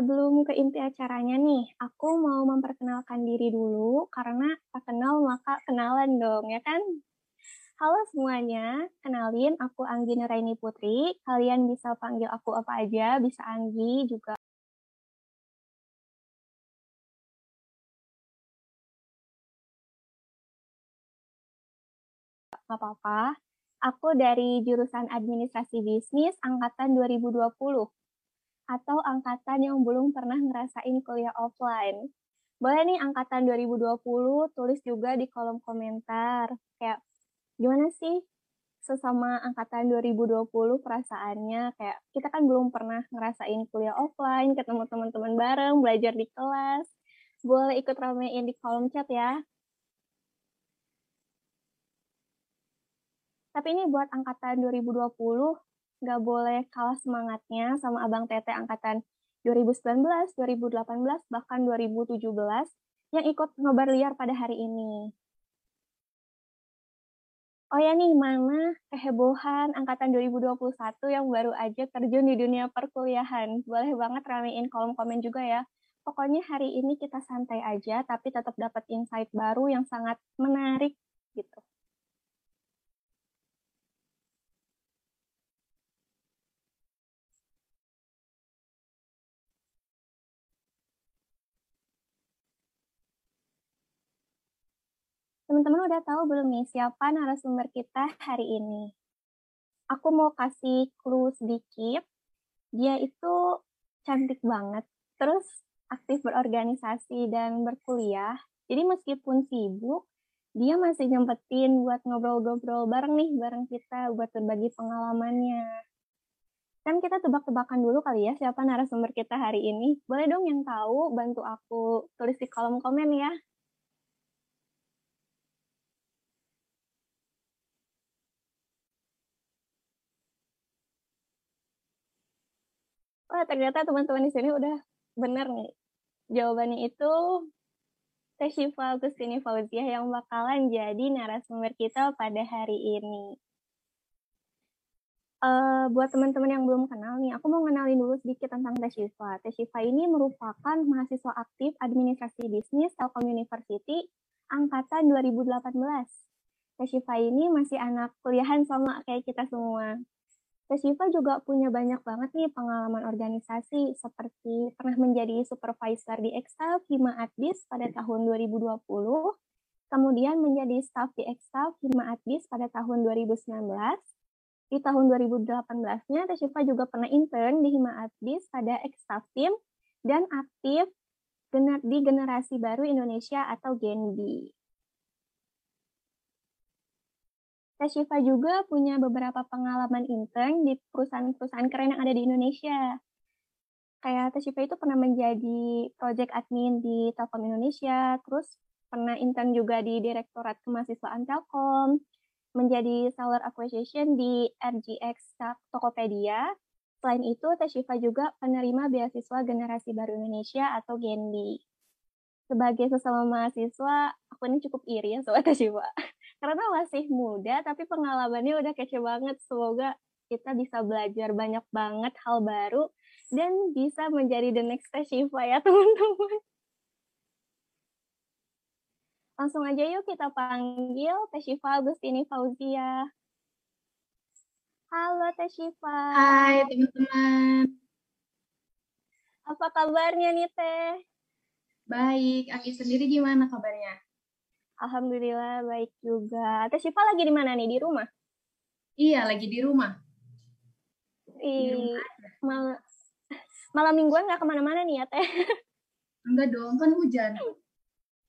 Sebelum ke inti acaranya nih, aku mau memperkenalkan diri dulu karena tak kenal maka kenalan dong, ya kan? Halo semuanya, kenalin aku Anggi Nuraini Putri. Kalian bisa panggil aku apa aja, bisa Anggi juga. Gak apa-apa. Aku dari jurusan Administrasi Bisnis angkatan 2020 atau angkatan yang belum pernah ngerasain kuliah offline. Boleh nih angkatan 2020 tulis juga di kolom komentar. Kayak gimana sih sesama angkatan 2020 perasaannya kayak kita kan belum pernah ngerasain kuliah offline, ketemu teman-teman bareng, belajar di kelas. Boleh ikut ramein di kolom chat ya. Tapi ini buat angkatan 2020 nggak boleh kalah semangatnya sama Abang Tete angkatan 2019, 2018, bahkan 2017 yang ikut ngobar liar pada hari ini. Oh ya nih, mana kehebohan angkatan 2021 yang baru aja terjun di dunia perkuliahan. Boleh banget ramein kolom komen juga ya. Pokoknya hari ini kita santai aja, tapi tetap dapat insight baru yang sangat menarik gitu. Teman-teman udah tahu belum nih siapa narasumber kita hari ini? Aku mau kasih clue sedikit. Dia itu cantik banget, terus aktif berorganisasi dan berkuliah. Jadi meskipun sibuk, dia masih nyempetin buat ngobrol-ngobrol bareng nih, bareng kita buat berbagi pengalamannya. Kan kita tebak-tebakan dulu kali ya siapa narasumber kita hari ini. Boleh dong yang tahu bantu aku tulis di kolom komen ya. Wah ternyata teman-teman di sini udah bener nih. Jawabannya itu Teh Syifa Agustini Fauziah yang bakalan jadi narasumber kita pada hari ini. Uh, buat teman-teman yang belum kenal nih, aku mau kenalin dulu sedikit tentang Teh Syifa. Teh Syifa ini merupakan mahasiswa aktif administrasi bisnis Telkom University angkatan 2018. Teh Syifa ini masih anak kuliahan sama kayak kita semua. Tesiva juga punya banyak banget nih pengalaman organisasi seperti pernah menjadi supervisor di Exaf Hima Adbis pada tahun 2020, kemudian menjadi staff di Exaf Hima Adbis pada tahun 2019. Di tahun 2018-nya Tesiva juga pernah intern di Hima Adbis pada Exaf Team dan aktif di generasi baru Indonesia atau Genbi. Teh Syifa juga punya beberapa pengalaman intern di perusahaan-perusahaan keren yang ada di Indonesia. Kayak Teh Syifa itu pernah menjadi project admin di Telkom Indonesia, terus pernah intern juga di Direktorat Kemahasiswaan Telkom, menjadi seller acquisition di RGX Tokopedia. Selain itu, Teh Syifa juga penerima beasiswa generasi baru Indonesia atau GENBI. Sebagai sesama mahasiswa, aku ini cukup iri ya soal Teh Syifa karena masih muda tapi pengalamannya udah kece banget. Semoga kita bisa belajar banyak banget hal baru dan bisa menjadi the next Shiva ya teman-teman. Langsung aja yuk kita panggil Teh Shiva Agustini Fauzia. Halo Teh Shiva. Hai teman-teman. Apa kabarnya nih Teh? Baik, Anggi sendiri gimana kabarnya? Alhamdulillah baik juga. Teh Syifa lagi di mana nih? Di rumah? Iya, lagi di rumah. Di Mal malam mingguan nggak ke mana-mana nih ya Teh? Enggak dong, kan hujan.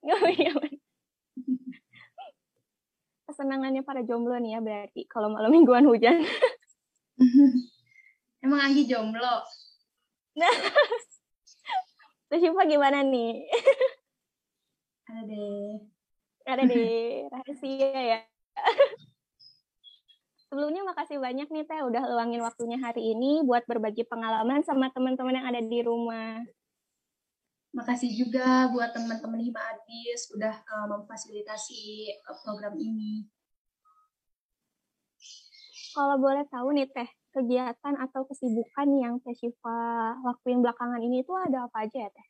Oh iya. Kesenangannya para jomblo nih ya berarti kalau malam mingguan hujan. Emang Anggi jomblo? Teh Syifa gimana nih? Ada deh ada di rahasia ya. Sebelumnya makasih banyak nih Teh udah luangin waktunya hari ini buat berbagi pengalaman sama teman-teman yang ada di rumah. Makasih juga buat teman-teman Hima Adis udah uh, memfasilitasi uh, program ini. Kalau boleh tahu nih Teh, kegiatan atau kesibukan yang Teh Syifa lakuin belakangan ini itu ada apa aja ya Teh?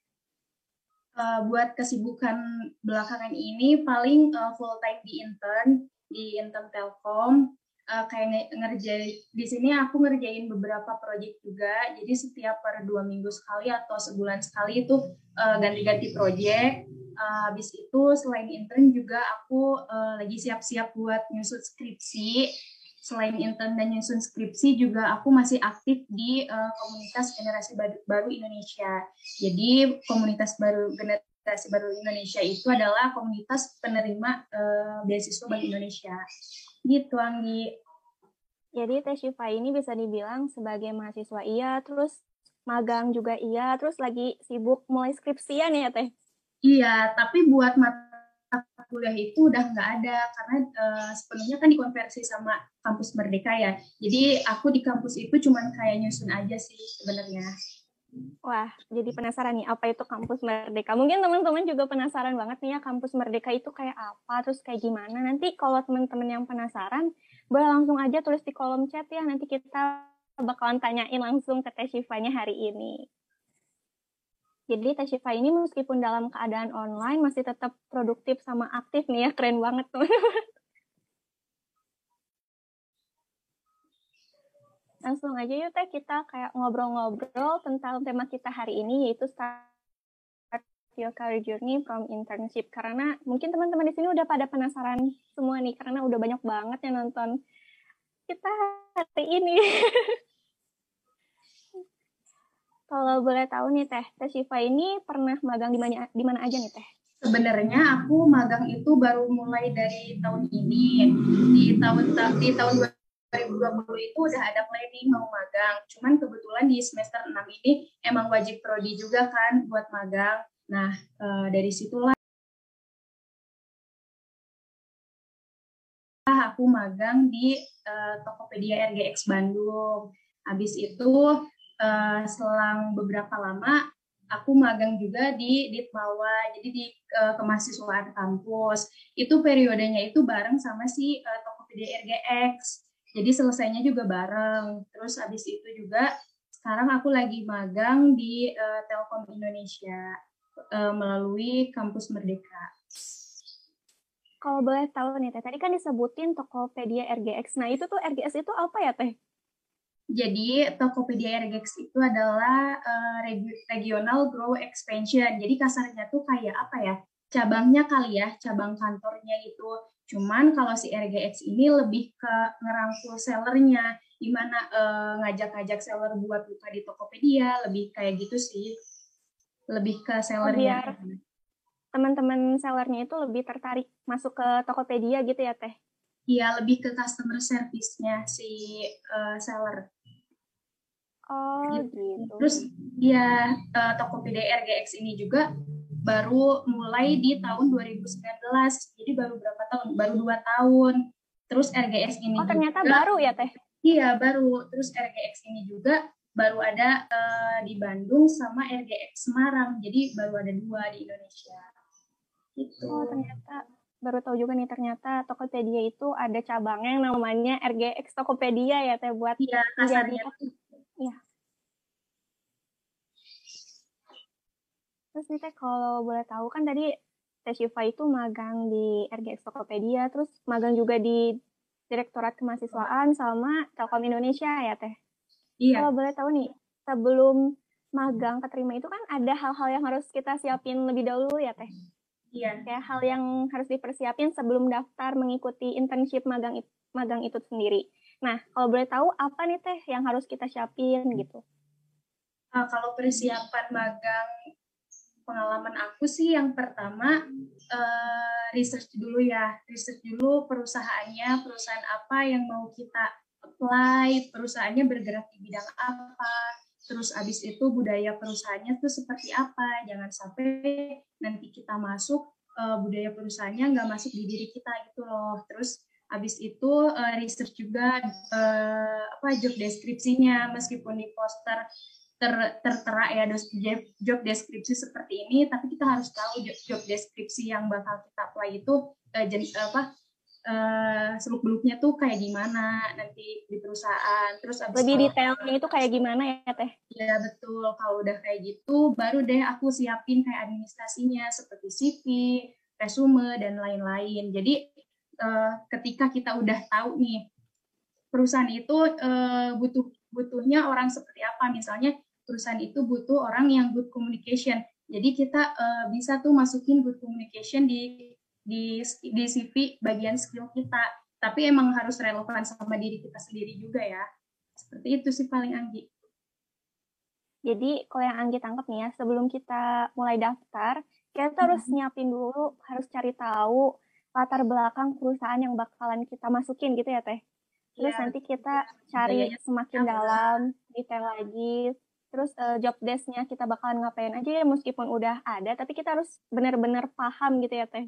Uh, buat kesibukan belakangan ini paling uh, full time di intern di intern Telkom. Uh, kayak ngerjain di sini aku ngerjain beberapa proyek juga. Jadi setiap per dua minggu sekali atau sebulan sekali itu uh, ganti-ganti proyek uh, habis itu selain intern juga aku uh, lagi siap-siap buat nyusun skripsi selain intern dan nyusun skripsi juga aku masih aktif di uh, komunitas generasi baru Indonesia. Jadi komunitas baru generasi baru Indonesia itu adalah komunitas penerima uh, beasiswa Bank Indonesia. Gitu Anggi. Jadi Teh Syifa ini bisa dibilang sebagai mahasiswa iya, terus magang juga iya, terus lagi sibuk mulai skripsian ya Teh? Iya, tapi buat mata kuliah itu udah nggak ada karena uh, sepenuhnya kan dikonversi sama kampus Merdeka ya. Jadi aku di kampus itu cuman kayak nyusun aja sih sebenarnya. Wah, jadi penasaran nih apa itu kampus Merdeka. Mungkin teman-teman juga penasaran banget nih ya kampus Merdeka itu kayak apa, terus kayak gimana. Nanti kalau teman-teman yang penasaran, boleh langsung aja tulis di kolom chat ya. Nanti kita bakalan tanyain langsung ke Teh hari ini. Jadi Tashifa ini meskipun dalam keadaan online masih tetap produktif sama aktif nih ya, keren banget tuh. Langsung aja yuk Teh kita kayak ngobrol-ngobrol tentang tema kita hari ini yaitu start your career journey from internship. Karena mungkin teman-teman di sini udah pada penasaran semua nih karena udah banyak banget yang nonton kita hari ini. Kalau boleh tahu nih Teh, Teh Siva ini pernah magang di mana di mana aja nih Teh? Sebenarnya aku magang itu baru mulai dari tahun ini. Di tahun di tahun 2020 itu udah ada planning mau magang. Cuman kebetulan di semester 6 ini emang wajib prodi juga kan buat magang. Nah, e, dari situlah aku magang di uh, Tokopedia RGX Bandung. Habis itu uh, selang beberapa lama aku magang juga di Ditmawa, jadi di uh, kemahasiswaan kampus. Itu periodenya itu bareng sama si uh, Tokopedia RGX. Jadi selesainya juga bareng. Terus habis itu juga sekarang aku lagi magang di uh, Telkom Indonesia uh, melalui kampus Merdeka. Kalau boleh tahu nih Teh, tadi kan disebutin Tokopedia RGX. Nah, itu tuh RGX itu apa ya Teh? Jadi Tokopedia RGX itu adalah uh, regional grow expansion. Jadi kasarnya tuh kayak apa ya? Cabangnya kali ya, cabang kantornya itu. Cuman kalau si RGX ini lebih ke ngerangkul sellernya, gimana uh, ngajak-ngajak seller buat buka di Tokopedia, lebih kayak gitu sih. Lebih ke sellernya. Teman-teman sellernya itu lebih tertarik masuk ke Tokopedia gitu ya Teh? Iya, lebih ke customer service-nya si uh, seller. Oh gitu. gitu. Terus ya uh, Tokopedia RGX ini juga baru mulai di tahun 2019. Jadi baru berapa tahun? Baru dua tahun. Terus RGX ini Oh ternyata juga, baru ya teh? Iya baru. Terus RGX ini juga baru ada uh, di Bandung sama RGX Semarang. Jadi baru ada dua di Indonesia. Gitu. Oh ternyata baru tahu juga nih ternyata Tokopedia itu ada cabangnya yang namanya RGX Tokopedia ya teh buat iya, kasarnya Iya. Terus nih Teh, kalau boleh tahu kan tadi Teh Syifa itu magang di RGX Tokopedia, terus magang juga di Direktorat Kemahasiswaan sama Telkom Indonesia ya Teh? Iya. Kalau boleh tahu nih, sebelum magang keterima itu kan ada hal-hal yang harus kita siapin lebih dahulu ya Teh? Iya. Kayak hal yang harus dipersiapin sebelum daftar mengikuti internship magang, magang itu sendiri. Nah, kalau boleh tahu apa nih Teh yang harus kita siapin gitu? Uh, kalau persiapan magang pengalaman aku sih yang pertama uh, research dulu ya, research dulu perusahaannya, perusahaan apa yang mau kita apply, perusahaannya bergerak di bidang apa, terus abis itu budaya perusahaannya tuh seperti apa, jangan sampai nanti kita masuk uh, budaya perusahaannya nggak masuk di diri kita gitu loh, terus Habis itu uh, research juga uh, apa job deskripsinya meskipun di poster ter, tertera ya job deskripsi seperti ini, tapi kita harus tahu job, job deskripsi yang bakal kita apply itu uh, jenis apa uh, seluk beluknya tuh kayak gimana nanti di perusahaan. Terus abis lebih detailnya itu kayak gimana ya teh? Ya betul. Kalau udah kayak gitu, baru deh aku siapin kayak administrasinya seperti CV, resume dan lain-lain. Jadi uh, ketika kita udah tahu nih perusahaan itu uh, butuh butuhnya orang seperti apa, misalnya perusahaan itu butuh orang yang good communication. Jadi kita uh, bisa tuh masukin good communication di di di CV bagian skill kita. Tapi emang harus relevan sama diri kita sendiri juga ya. Seperti itu sih paling Anggi. Jadi kalau yang Anggi tangkap nih ya sebelum kita mulai daftar kita tuh harus nyiapin dulu harus cari tahu latar belakang perusahaan yang bakalan kita masukin gitu ya teh terus ya, nanti kita cari semakin dalam detail lagi terus uh, job desknya kita bakalan ngapain aja ya meskipun udah ada tapi kita harus benar-benar paham gitu ya teh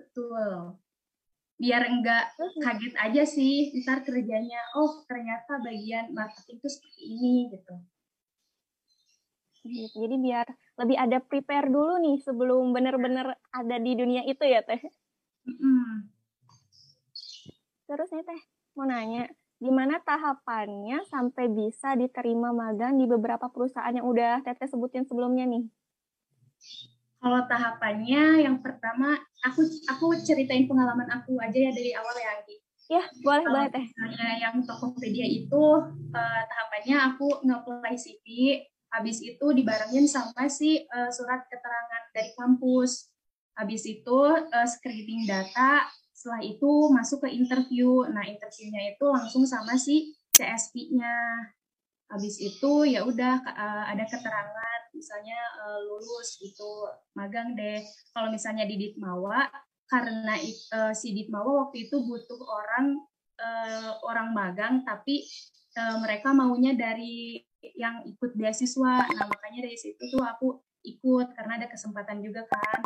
Betul. Biar enggak kaget aja sih, ntar kerjanya, oh ternyata bagian marketing itu seperti ini gitu. Gitu. Jadi biar lebih ada prepare dulu nih sebelum benar-benar ada di dunia itu ya Teh. Mm. Terus nih Teh, mau nanya, gimana tahapannya sampai bisa diterima magang di beberapa perusahaan yang udah Teteh sebutin sebelumnya nih? Kalau tahapannya yang pertama aku aku ceritain pengalaman aku aja ya dari awal ya Anggi. Ya, boleh boleh teh. yang Tokopedia itu uh, tahapannya aku nge-apply CV, habis itu dibarengin sama si uh, surat keterangan dari kampus. Habis itu uh, screening data, setelah itu masuk ke interview. Nah, interviewnya itu langsung sama si CSP-nya. Habis itu ya udah uh, ada keterangan misalnya uh, lulus gitu magang deh kalau misalnya di Ditmawa karena uh, si Ditmawa waktu itu butuh orang uh, orang magang tapi uh, mereka maunya dari yang ikut beasiswa nah makanya dari situ tuh aku ikut karena ada kesempatan juga kan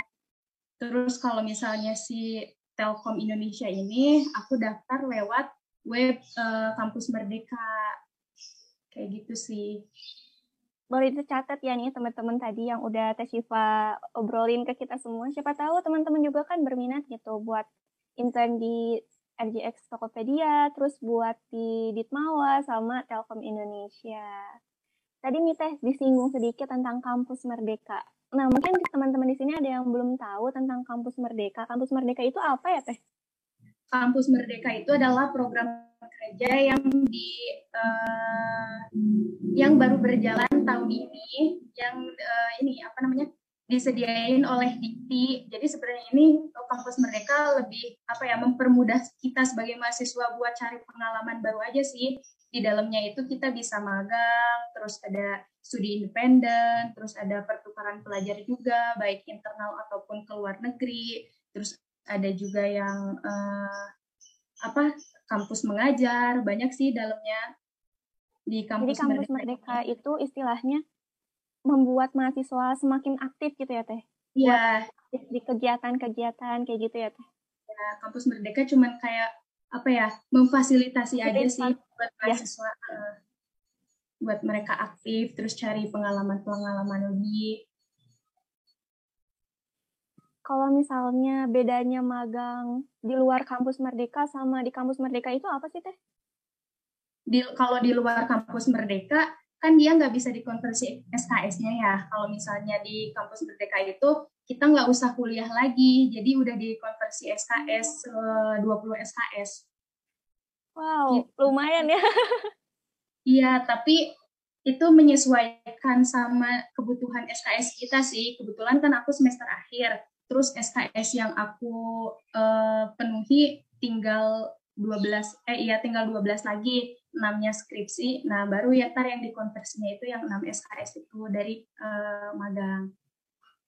terus kalau misalnya si Telkom Indonesia ini aku daftar lewat web uh, kampus Merdeka kayak gitu sih boleh dicatat ya nih teman-teman tadi yang udah Teh Shiva obrolin ke kita semua. Siapa tahu teman-teman juga kan berminat gitu buat intern di RGX Tokopedia, terus buat di Ditmawa sama Telkom Indonesia. Tadi nih Teh disinggung sedikit tentang kampus Merdeka. Nah, mungkin teman-teman di sini ada yang belum tahu tentang kampus Merdeka. Kampus Merdeka itu apa ya Teh? Kampus Merdeka itu adalah program kerja yang di uh, yang baru berjalan tahun ini yang uh, ini apa namanya disediain oleh Dikti. Jadi sebenarnya ini kampus mereka lebih apa ya mempermudah kita sebagai mahasiswa buat cari pengalaman baru aja sih. Di dalamnya itu kita bisa magang, terus ada studi independen, terus ada pertukaran pelajar juga baik internal ataupun ke luar negeri. Terus ada juga yang uh, apa kampus mengajar, banyak sih dalamnya di kampus, Jadi kampus Merdeka, Merdeka itu istilahnya membuat mahasiswa semakin aktif gitu ya Teh? Iya. Di kegiatan-kegiatan kayak gitu ya Teh? Ya, kampus Merdeka cuman kayak apa ya, memfasilitasi aja sih buat iya. mahasiswa ya. Buat mereka aktif, terus cari pengalaman-pengalaman lebih. Kalau misalnya bedanya magang di luar kampus Merdeka sama di kampus Merdeka itu apa sih Teh? di, kalau di luar kampus Merdeka kan dia nggak bisa dikonversi SKS-nya ya. Kalau misalnya di kampus Merdeka itu kita nggak usah kuliah lagi, jadi udah dikonversi SKS 20 SKS. Wow, gitu. lumayan ya. Iya, tapi itu menyesuaikan sama kebutuhan SKS kita sih. Kebetulan kan aku semester akhir, terus SKS yang aku uh, penuhi tinggal 12 eh iya tinggal 12 lagi enamnya skripsi. Nah baru ya tar yang dikonversinya itu yang 6 SKS itu dari uh, magang.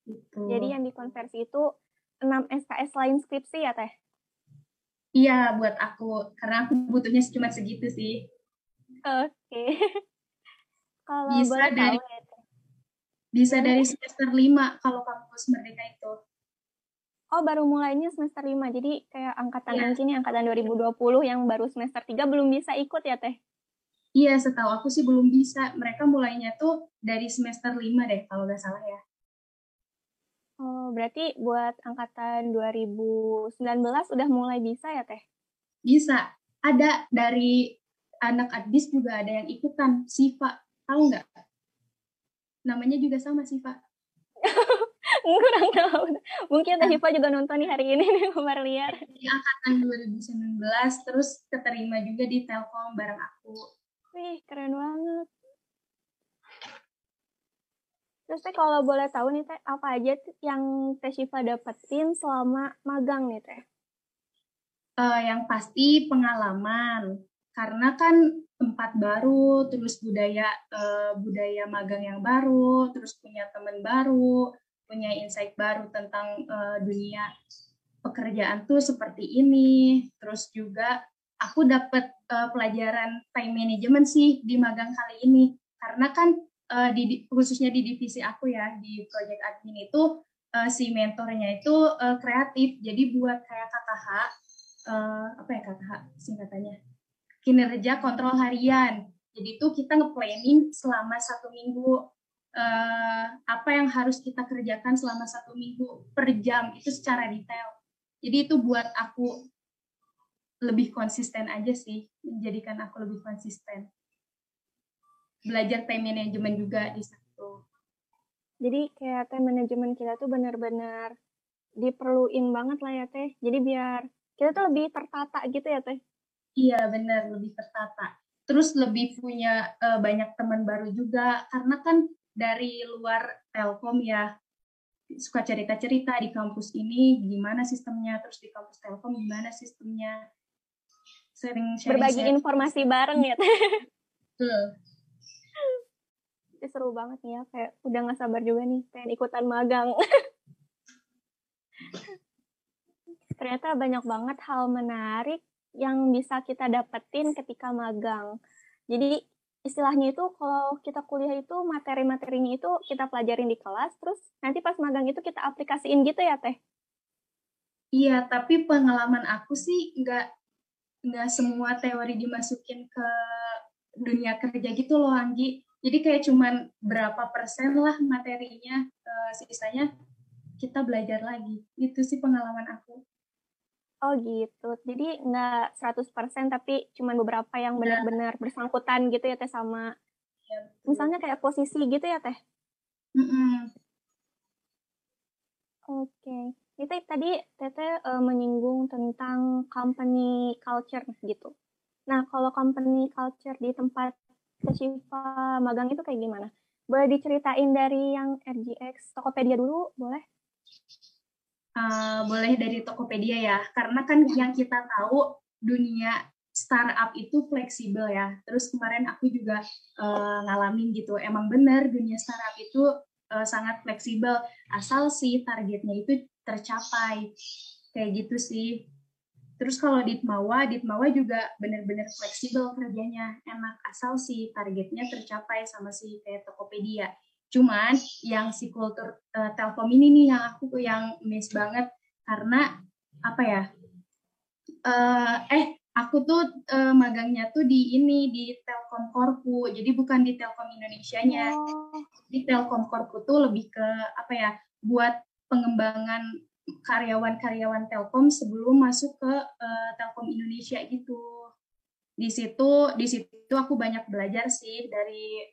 Itu jadi yang dikonversi itu 6 SKS lain skripsi ya teh? Iya buat aku. Karena aku butuhnya cuma segitu sih oke okay. kalau bisa dari tahu, ya, bisa dari semester 5 kalau kampus merdeka itu Oh, baru mulainya semester 5. Jadi kayak angkatan yeah. ini angkatan 2020 yang baru semester 3 belum bisa ikut ya, Teh? Iya, setahu aku sih belum bisa. Mereka mulainya tuh dari semester 5 deh, kalau nggak salah ya. Oh, berarti buat angkatan 2019 udah mulai bisa ya, Teh? Bisa. Ada dari anak adbis juga ada yang ikutan, Siva. Tahu nggak? Namanya juga sama, Siva. Kurang tahu. Mungkin Teh Siva juga nonton nih hari ini nih, Baru lihat. Di angkatan 2019, terus keterima juga di Telkom bareng aku. Wih, keren banget. Terus teh kalau boleh tahu nih teh apa aja yang teh Shiva dapetin selama magang nih teh? Uh, yang pasti pengalaman karena kan tempat baru, terus budaya uh, budaya magang yang baru, terus punya teman baru, punya insight baru tentang uh, dunia pekerjaan tuh seperti ini. Terus juga aku dapat uh, pelajaran time management sih di magang kali ini. Karena kan uh, di khususnya di divisi aku ya di project admin itu uh, si mentornya itu uh, kreatif. Jadi buat kayak KKH uh, apa ya KKH singkatannya kinerja kontrol harian jadi itu kita nge-planning selama satu minggu uh, apa yang harus kita kerjakan selama satu minggu per jam itu secara detail jadi itu buat aku lebih konsisten aja sih menjadikan aku lebih konsisten belajar time management juga di situ. Jadi kayak time management kita tuh benar-benar diperluin banget lah ya teh. Jadi biar kita tuh lebih tertata gitu ya teh. Iya benar lebih tertata. Terus lebih punya uh, banyak teman baru juga karena kan dari luar Telkom ya suka cerita-cerita di kampus ini gimana sistemnya, terus di kampus Telkom gimana sistemnya. Sering sharing, berbagi sharing. informasi bareng ya. Betul itu seru banget nih ya kayak udah nggak sabar juga nih pengen ikutan magang ternyata banyak banget hal menarik yang bisa kita dapetin ketika magang jadi istilahnya itu kalau kita kuliah itu materi-materinya itu kita pelajarin di kelas terus nanti pas magang itu kita aplikasiin gitu ya teh iya tapi pengalaman aku sih nggak nggak semua teori dimasukin ke dunia kerja gitu loh Anggi jadi kayak cuman berapa persen lah materinya, uh, sisanya kita belajar lagi. Itu sih pengalaman aku. Oh gitu. Jadi nggak 100% tapi cuman beberapa yang iya. benar-benar bersangkutan gitu ya Teh sama ya, misalnya kayak posisi gitu ya Teh? Mm -hmm. Oke. Okay. Itu tadi Teteh uh, menyinggung tentang company culture gitu. Nah, kalau company culture di tempat Shiva magang itu kayak gimana? Boleh diceritain dari yang RGX Tokopedia dulu, boleh? Uh, boleh dari Tokopedia ya, karena kan yang kita tahu dunia startup itu fleksibel ya. Terus kemarin aku juga uh, ngalamin gitu, emang benar dunia startup itu uh, sangat fleksibel, asal si targetnya itu tercapai. Kayak gitu sih. Terus kalau di Ditmawa, Ditmawa juga benar-benar fleksibel kerjanya, enak asal si targetnya tercapai sama si kayak Tokopedia. Cuman yang si kultur uh, Telkom ini nih yang aku tuh yang miss banget karena apa ya? Uh, eh aku tuh uh, magangnya tuh di ini di Telkom Korpu, jadi bukan di Telkom Indonesia-nya. Oh. Di Telkom Korpu tuh lebih ke apa ya? Buat pengembangan karyawan-karyawan Telkom sebelum masuk ke uh, Telkom Indonesia gitu. Di situ di situ aku banyak belajar sih dari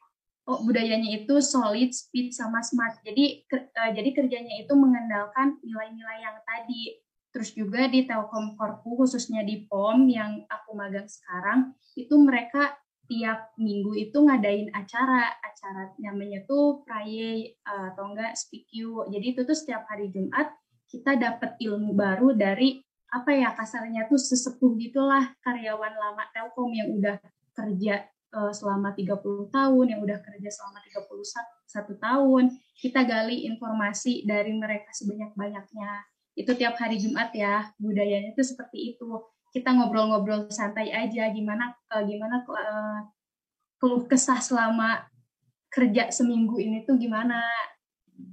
oh budayanya itu solid, speed sama smart. Jadi ker, uh, jadi kerjanya itu mengandalkan nilai-nilai yang tadi. Terus juga di Telkom Korpu khususnya di POM yang aku magang sekarang itu mereka tiap minggu itu ngadain acara acara namanya tuh praye uh, atau enggak speak you jadi itu tuh setiap hari Jumat kita dapat ilmu baru dari apa ya kasarnya tuh sesepuh gitulah karyawan lama Telkom yang udah kerja selama 30 tahun, yang udah kerja selama 31 tahun. Kita gali informasi dari mereka sebanyak-banyaknya. Itu tiap hari Jumat ya, budayanya itu seperti itu. Kita ngobrol-ngobrol santai aja gimana uh, gimana uh, keluh kesah selama kerja seminggu ini tuh gimana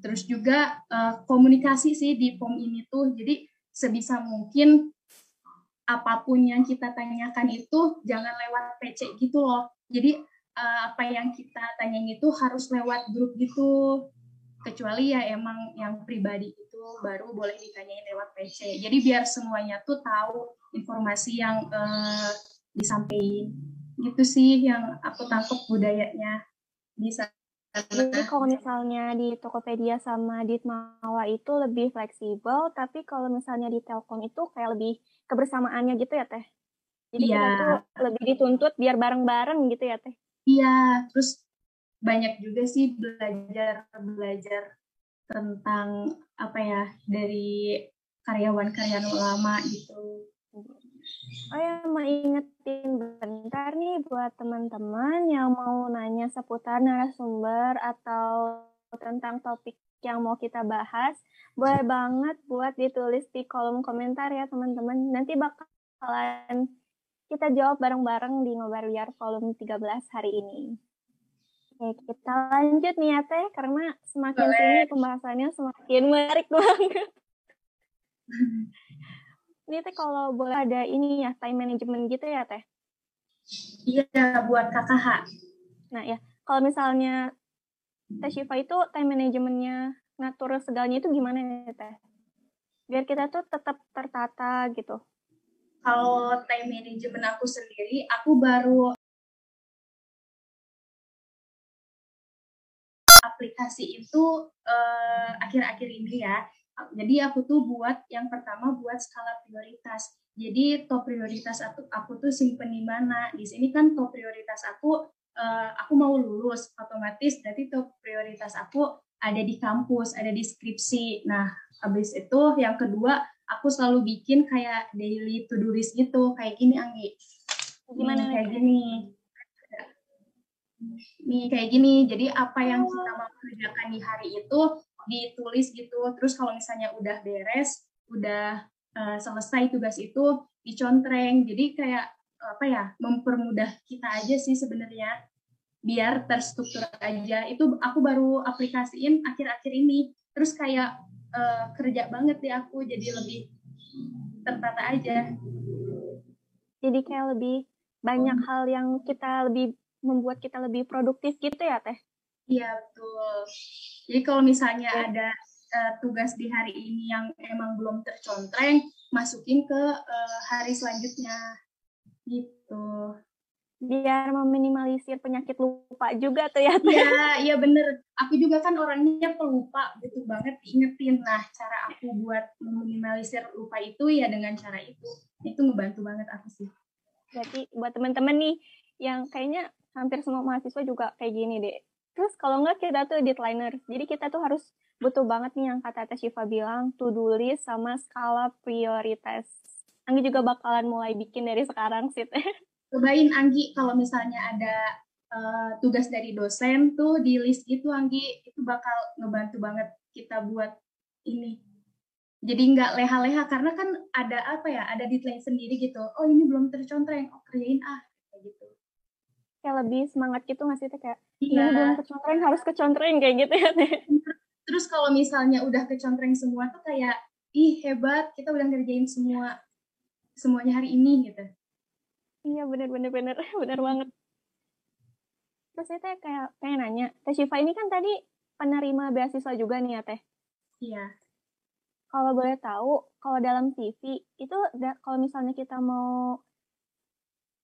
Terus juga komunikasi sih di POM ini tuh, jadi sebisa mungkin apa pun yang kita tanyakan itu jangan lewat PC gitu loh. Jadi uh, apa yang kita tanyain itu harus lewat grup gitu. kecuali ya emang yang pribadi itu baru boleh ditanyain lewat PC. Jadi biar semuanya tuh tahu informasi yang uh, disampaikan. Gitu sih yang aku tangkap budayanya bisa. Jadi kalau misalnya di Tokopedia sama di Mawa itu lebih fleksibel, tapi kalau misalnya di Telkom itu kayak lebih kebersamaannya gitu ya Teh? Jadi yeah. kita tuh lebih dituntut biar bareng-bareng gitu ya Teh? Iya, terus banyak juga sih belajar belajar tentang apa ya dari karyawan-karyawan lama gitu. Oh ya, mau ingetin bentar nih buat teman-teman yang mau nanya seputar narasumber atau tentang topik yang mau kita bahas, boleh banget buat ditulis di kolom komentar ya teman-teman. Nanti bakalan kita jawab bareng-bareng di Ngobar Biar volume 13 hari ini. Oke, kita lanjut nih ya Teh, karena semakin Boleh. sini pembahasannya semakin menarik banget. ini Teh kalau boleh ada ini ya, time management gitu ya Teh? Iya, buat KKH. Nah ya, kalau misalnya Teh Shiva itu time managementnya ngatur segalanya itu gimana ya Teh? Biar kita tuh tetap tertata gitu. Kalau time management aku sendiri, aku baru aplikasi itu uh, akhir-akhir ini ya. Jadi aku tuh buat yang pertama buat skala prioritas. Jadi top prioritas aku, aku tuh simpen di mana. Di sini kan top prioritas aku uh, aku mau lulus otomatis berarti top prioritas aku ada di kampus, ada di skripsi. Nah, habis itu yang kedua aku selalu bikin kayak daily to do list gitu, kayak gini Anggi. Gimana kayak gini. Nih kayak gini. Jadi apa yang kita mau kerjakan di hari itu ditulis gitu. Terus kalau misalnya udah beres udah uh, selesai tugas itu dicontreng. Jadi kayak apa ya mempermudah kita aja sih sebenarnya. Biar terstruktur aja. Itu aku baru aplikasiin akhir-akhir ini. Terus kayak uh, kerja banget deh aku jadi lebih tertata aja jadi kayak lebih banyak oh. hal yang kita lebih membuat kita lebih produktif gitu ya Teh? Iya betul. Jadi kalau misalnya ya. ada uh, tugas di hari ini yang emang belum tercontreng, masukin ke uh, hari selanjutnya gitu. Biar meminimalisir penyakit lupa juga tuh ya. Iya, iya bener. Aku juga kan orangnya pelupa, butuh banget diingetin. Nah, cara aku buat meminimalisir lupa itu ya dengan cara itu. Itu ngebantu banget aku sih. Berarti buat teman-teman nih yang kayaknya hampir semua mahasiswa juga kayak gini deh. Terus kalau nggak kita tuh deadliner. Jadi kita tuh harus butuh banget nih yang kata Teh Shiva bilang, to-do list sama skala prioritas. Anggi juga bakalan mulai bikin dari sekarang sih. Cobain Anggi kalau misalnya ada uh, tugas dari dosen tuh di list gitu Anggi, itu bakal ngebantu banget kita buat ini. Jadi nggak leha-leha karena kan ada apa ya, ada deadline sendiri gitu. Oh ini belum tercontreng, oh kerjain ah kayak lebih semangat gitu nggak sih kayak iya. belum kecontreng harus kecontreng kayak gitu ya terus kalau misalnya udah kecontreng semua tuh kayak ih hebat kita udah ngerjain semua semuanya hari ini gitu iya bener bener bener bener banget terus saya teh kayak pengen nanya teh Shiva ini kan tadi penerima beasiswa juga nih ya teh iya kalau boleh tahu kalau dalam CV itu kalau misalnya kita mau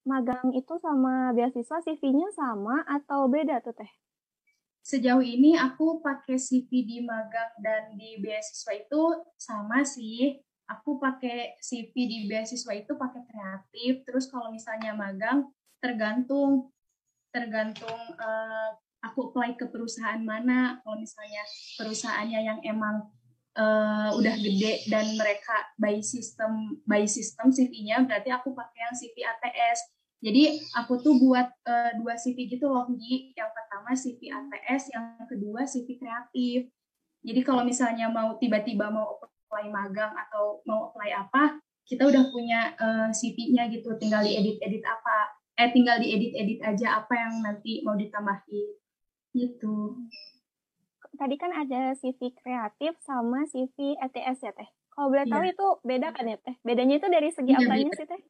magang itu sama beasiswa CV-nya sama atau beda tuh teh? Sejauh ini aku pakai CV di magang dan di beasiswa itu sama sih. Aku pakai CV di beasiswa itu pakai kreatif. Terus kalau misalnya magang tergantung tergantung uh, aku apply ke perusahaan mana. Kalau misalnya perusahaannya yang emang uh, udah gede dan mereka by system by system CV-nya berarti aku pakai yang CV ATS jadi aku tuh buat uh, dua CV gitu loh, Gi. Yang pertama CV ATS, yang kedua CV kreatif. Jadi kalau misalnya mau tiba-tiba mau apply magang atau mau apply apa, kita udah punya uh, eh, CV-nya gitu, tinggal diedit-edit apa. Eh tinggal diedit-edit aja apa yang nanti mau ditambahin. Gitu. Tadi kan ada CV kreatif sama CV ATS ya, Teh. Kalau boleh tahu iya. itu beda kan ya, Teh? Bedanya itu dari segi iya, apanya sih, Teh?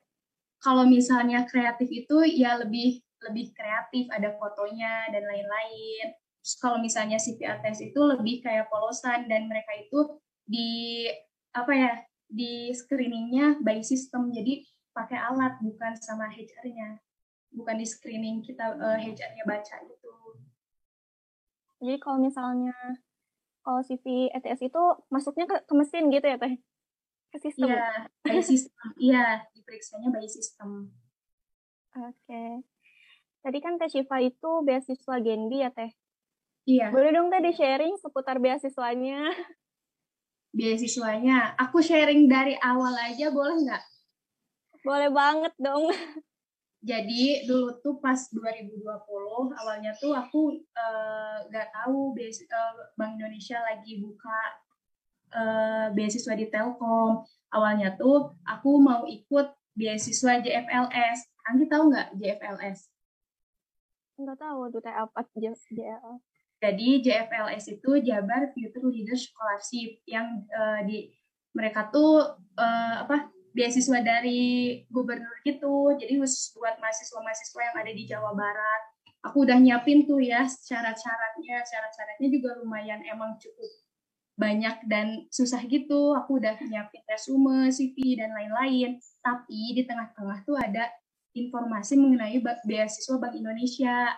kalau misalnya kreatif itu ya lebih lebih kreatif ada fotonya dan lain-lain kalau misalnya CPATS itu lebih kayak polosan dan mereka itu di apa ya di screeningnya by system. Jadi pakai alat bukan sama HR-nya bukan di screening kita uh, eh, HR-nya baca gitu. Jadi kalau misalnya kalau CV ETS itu masuknya ke, ke mesin gitu ya teh? Ke sistem iya by system. Iya diperiksanya by system. Oke. Okay. tadi kan teh Shiva itu beasiswa Genbi ya teh? Iya. Boleh dong teh di sharing seputar beasiswanya beasiswanya. Aku sharing dari awal aja boleh nggak? Boleh banget dong. Jadi dulu tuh pas 2020 awalnya tuh aku eh, nggak uh, tahu uh, Bank Indonesia lagi buka uh, beasiswa di Telkom. Awalnya tuh aku mau ikut beasiswa JFLS. Anggi tahu nggak JFLS? Nggak tahu tuh apa JFLS. Jadi JFLS itu Jabar Future Leader Scholarship yang uh, di mereka tuh uh, apa beasiswa dari gubernur gitu. Jadi khusus buat mahasiswa-mahasiswa yang ada di Jawa Barat. Aku udah nyiapin tuh ya syarat-syaratnya. Syarat-syaratnya juga lumayan emang cukup banyak dan susah gitu. Aku udah nyiapin resume, CV dan lain-lain. Tapi di tengah-tengah tuh ada informasi mengenai beasiswa Bank Indonesia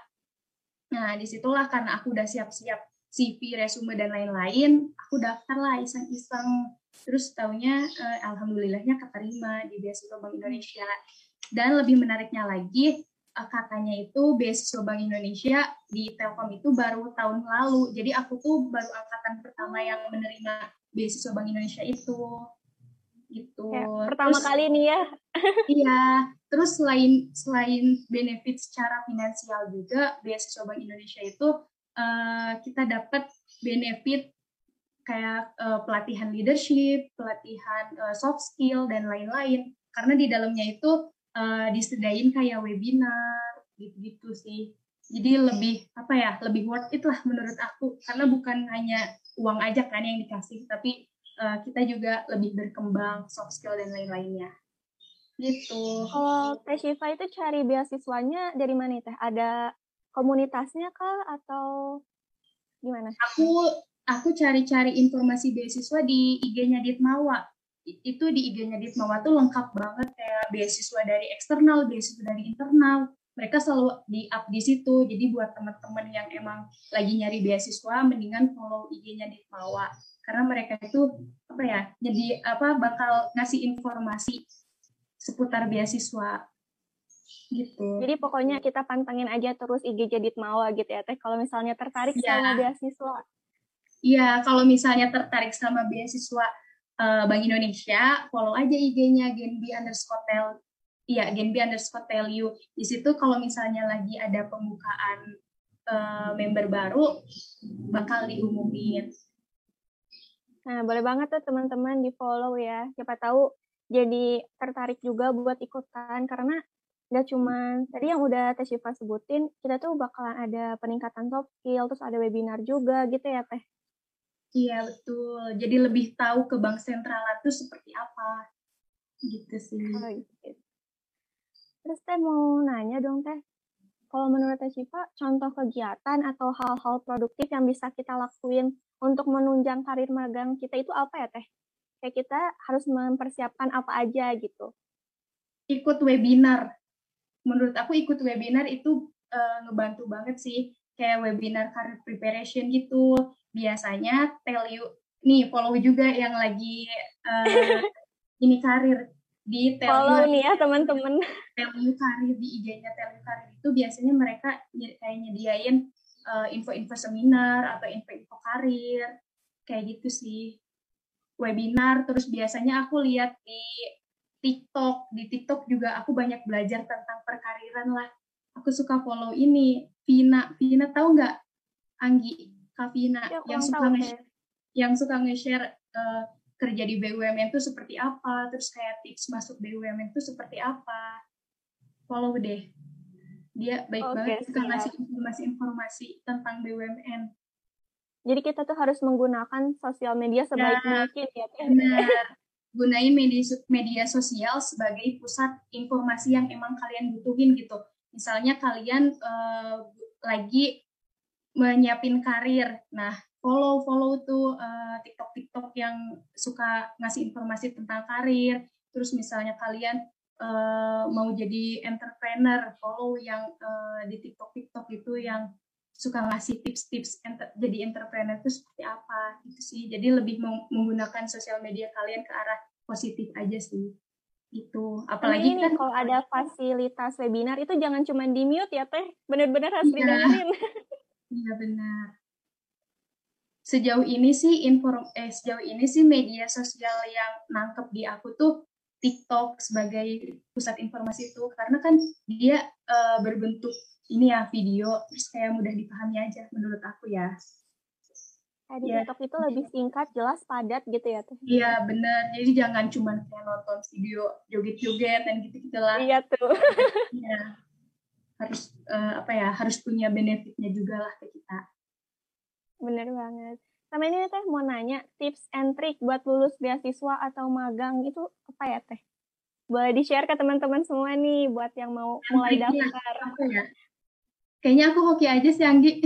Nah, di situlah karena aku udah siap-siap CV, resume, dan lain-lain, aku daftar lah iseng-iseng. Terus taunya, eh, alhamdulillahnya keterima di beasiswa Bank Indonesia. Dan lebih menariknya lagi, eh, katanya itu beasiswa Bank Indonesia di Telkom itu baru tahun lalu. Jadi aku tuh baru angkatan pertama yang menerima beasiswa Bank Indonesia itu gitu. Ya, pertama terus, kali nih ya. iya, terus selain selain benefit secara finansial juga beasiswa Bank Indonesia itu uh, kita dapat benefit kayak uh, pelatihan leadership, pelatihan uh, soft skill dan lain-lain. Karena di dalamnya itu uh, disediain kayak webinar gitu-gitu sih. Jadi lebih apa ya, lebih worth it lah menurut aku karena bukan hanya uang aja kan yang dikasih, tapi uh, kita juga lebih berkembang soft skill dan lain-lainnya gitu. Kalau Teh Shiva itu cari beasiswanya dari mana Teh? Ada komunitasnya kah atau gimana? Aku aku cari-cari informasi beasiswa di IG-nya Ditmawa. Itu di IG-nya Ditmawa tuh lengkap banget kayak beasiswa dari eksternal beasiswa dari internal. Mereka selalu di up di situ. Jadi buat teman-teman yang emang lagi nyari beasiswa, mendingan follow IG-nya Ditmawa. Karena mereka itu apa ya jadi apa bakal ngasih informasi seputar beasiswa gitu. Jadi pokoknya kita pantengin aja terus IG Jadit Mawa gitu ya Teh kalau misalnya tertarik ya. sama beasiswa. Iya, kalau misalnya tertarik sama beasiswa uh, Bank Indonesia, follow aja IG-nya Genbi underscore tel. Iya, Genbi underscore tell you. Di situ kalau misalnya lagi ada pembukaan uh, member baru, bakal diumumin. Nah, boleh banget tuh teman-teman di follow ya. Siapa tahu jadi tertarik juga buat ikutan karena nggak cuma tadi yang udah Teh Syifa sebutin, kita tuh bakalan ada peningkatan soft skill, terus ada webinar juga gitu ya Teh. Iya betul. Jadi lebih tahu ke bank sentral itu seperti apa. Gitu sih. Oh, gitu. Terus Teh mau nanya dong Teh, kalau menurut Teh Syifa, contoh kegiatan atau hal-hal produktif yang bisa kita lakuin untuk menunjang karir magang kita itu apa ya teh? Kayak kita harus mempersiapkan apa aja gitu. Ikut webinar. Menurut aku ikut webinar itu uh, ngebantu banget sih. Kayak webinar career preparation gitu. Biasanya tell you, nih follow juga yang lagi uh, ini karir di tell follow you, nih ya teman-teman. Tell you karir di IG-nya tell you karir itu biasanya mereka kayak nyediain info eh, info-info seminar atau info-info karir kayak gitu sih webinar terus biasanya aku lihat di TikTok. Di TikTok juga aku banyak belajar tentang perkariran lah. Aku suka follow ini Vina. Vina tahu nggak Anggi? Kak Vina ya, yang suka nge yang suka nge-share uh, kerja di BUMN itu seperti apa terus kayak tips masuk BUMN itu seperti apa. Follow deh. Dia baik okay, banget suka ngasih informasi-informasi tentang BUMN. Jadi kita tuh harus menggunakan sosial media sebaik ya, mungkin ya. Benar. Gunain media, media sosial sebagai pusat informasi yang emang kalian butuhin gitu. Misalnya kalian uh, lagi menyiapin karir. Nah, follow follow tuh uh, TikTok TikTok yang suka ngasih informasi tentang karir. Terus misalnya kalian uh, mau jadi entrepreneur, follow yang uh, di TikTok TikTok itu yang suka ngasih tips-tips enter, jadi entrepreneur itu seperti apa gitu sih. Jadi lebih menggunakan sosial media kalian ke arah positif aja sih. Itu apalagi ini kan kalau ada fasilitas webinar itu jangan cuma di mute ya teh, benar-benar harus iya. didengerin. Iya benar sejauh ini sih inform eh sejauh ini sih media sosial yang nangkep di aku tuh TikTok sebagai pusat informasi itu karena kan dia uh, berbentuk ini ya video terus kayak mudah dipahami aja menurut aku ya. Kayak di ya. TikTok itu lebih singkat, jelas, padat gitu ya tuh. Iya bener, jadi jangan cuma kayak nonton video joget-joget dan gitu-gitu lah. Iya tuh. Iya. Harus uh, apa ya, harus punya benefitnya juga lah ke kita. Bener banget. Sama ini teh mau nanya tips and trick buat lulus beasiswa atau magang itu apa ya teh? Boleh di-share ke teman-teman semua nih buat yang mau mulai daftar. Apa ya? Kayaknya aku hoki aja sih Anggi.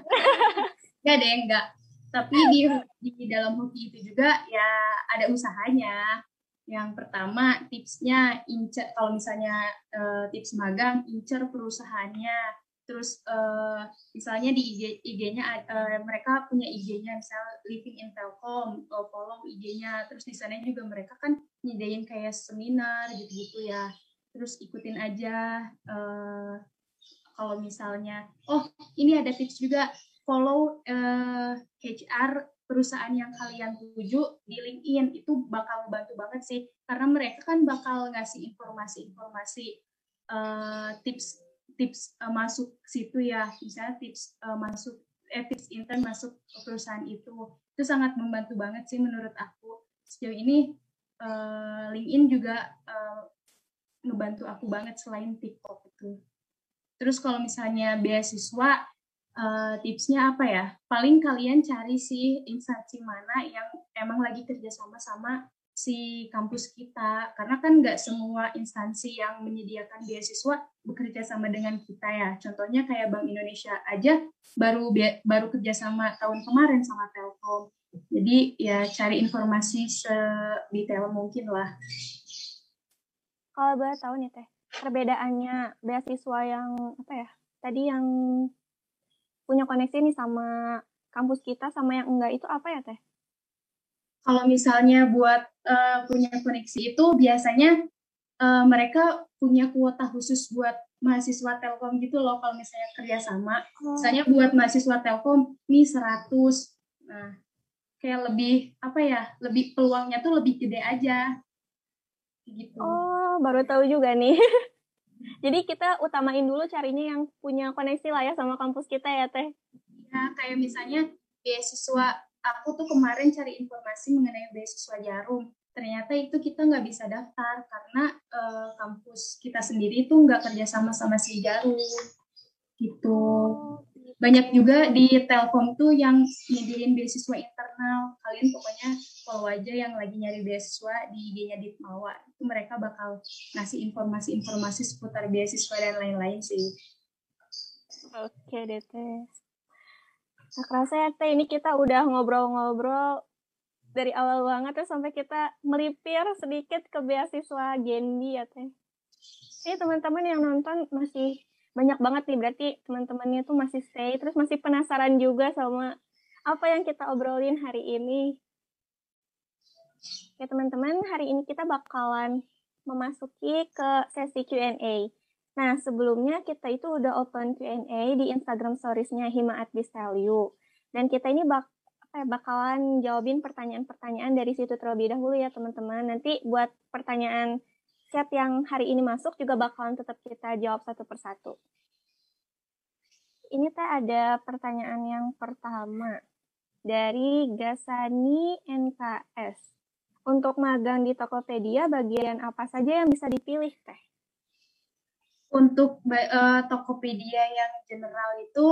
enggak deh, enggak. Tapi di, di dalam hoki itu juga ya ada usahanya. Yang pertama tipsnya incer kalau misalnya uh, tips magang incer perusahaannya terus uh, misalnya di IG IG-nya uh, eh, mereka punya IG-nya misal Living in Telkom uh, follow IG-nya terus di sana juga mereka kan nyediain kayak seminar gitu-gitu ya terus ikutin aja uh, kalau misalnya oh ini ada tips juga follow uh, HR perusahaan yang kalian tuju di LinkedIn. Itu bakal bantu banget sih karena mereka kan bakal ngasih informasi-informasi uh, tips tips uh, masuk situ ya. Misalnya tips uh, masuk eh, tips intern masuk perusahaan itu. Itu sangat membantu banget sih menurut aku. Sejauh ini uh, LinkedIn juga uh, ngebantu aku banget selain TikTok itu terus kalau misalnya beasiswa uh, tipsnya apa ya? Paling kalian cari sih instansi mana yang emang lagi kerjasama sama si kampus kita. Karena kan nggak semua instansi yang menyediakan beasiswa bekerja sama dengan kita ya. Contohnya kayak Bank Indonesia aja baru baru kerjasama tahun kemarin sama Telkom. Jadi ya cari informasi sedetail mungkin lah. Kalau boleh tahu nih teh perbedaannya beasiswa yang apa ya tadi yang punya koneksi nih sama kampus kita sama yang enggak itu apa ya teh kalau misalnya buat uh, punya koneksi itu biasanya uh, mereka punya kuota khusus buat mahasiswa Telkom gitu loh kalau misalnya kerjasama. Oh. Misalnya buat mahasiswa Telkom nih 100. Nah, kayak lebih apa ya? Lebih peluangnya tuh lebih gede aja. Gitu. Oh, baru tahu juga nih. Jadi kita utamain dulu carinya yang punya koneksi lah ya sama kampus kita ya, Teh. Ya, kayak misalnya beasiswa aku tuh kemarin cari informasi mengenai beasiswa Jarum. Ternyata itu kita nggak bisa daftar karena uh, kampus kita sendiri itu nggak kerjasama sama si Jarum. Gitu. Banyak juga di Telkom tuh yang nyediain beasiswa internal. Kalian pokoknya follow aja yang lagi nyari beasiswa di IG-nya Ditmawa. Itu mereka bakal ngasih informasi-informasi seputar beasiswa dan lain-lain sih. Oke deh, Nah, kerasa ya Teh, ini kita udah ngobrol-ngobrol dari awal banget terus sampai kita melipir sedikit ke beasiswa Gendi ya Teh. Ini teman-teman yang nonton masih banyak banget nih, berarti teman-temannya tuh masih stay, terus masih penasaran juga sama apa yang kita obrolin hari ini. Ya teman-teman, hari ini kita bakalan memasuki ke sesi Q&A. Nah, sebelumnya kita itu udah open Q&A di Instagram Stories-nya Hima at You. Dan kita ini bak apa ya, bakalan jawabin pertanyaan-pertanyaan dari situ terlebih dahulu ya teman-teman. Nanti buat pertanyaan chat yang hari ini masuk juga bakalan tetap kita jawab satu persatu. Ini teh ada pertanyaan yang pertama dari Gasani NKS. Untuk magang di Tokopedia, bagian apa saja yang bisa dipilih teh? untuk uh, Tokopedia yang general itu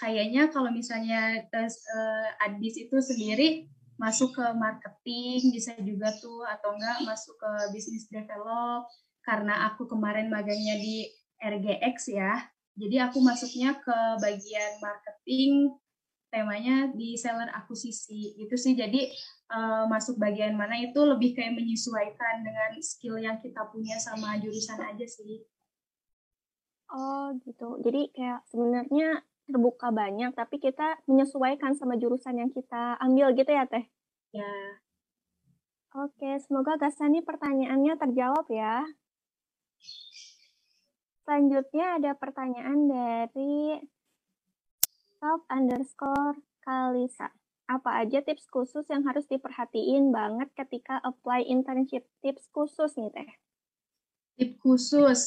kayaknya kalau misalnya tes uh, Adis itu sendiri masuk ke marketing bisa juga tuh atau enggak masuk ke bisnis develop karena aku kemarin magangnya di RGX ya Jadi aku masuknya ke bagian marketing, temanya di seller akuisisi gitu sih. Jadi uh, masuk bagian mana itu lebih kayak menyesuaikan dengan skill yang kita punya sama jurusan aja sih. Oh gitu. Jadi kayak sebenarnya terbuka banyak, tapi kita menyesuaikan sama jurusan yang kita ambil gitu ya Teh? Ya. Oke, semoga Gasani pertanyaannya terjawab ya. Selanjutnya ada pertanyaan dari self underscore Kalisa. Apa aja tips khusus yang harus diperhatiin banget ketika apply internship? Tips khusus nih Teh. Tips khusus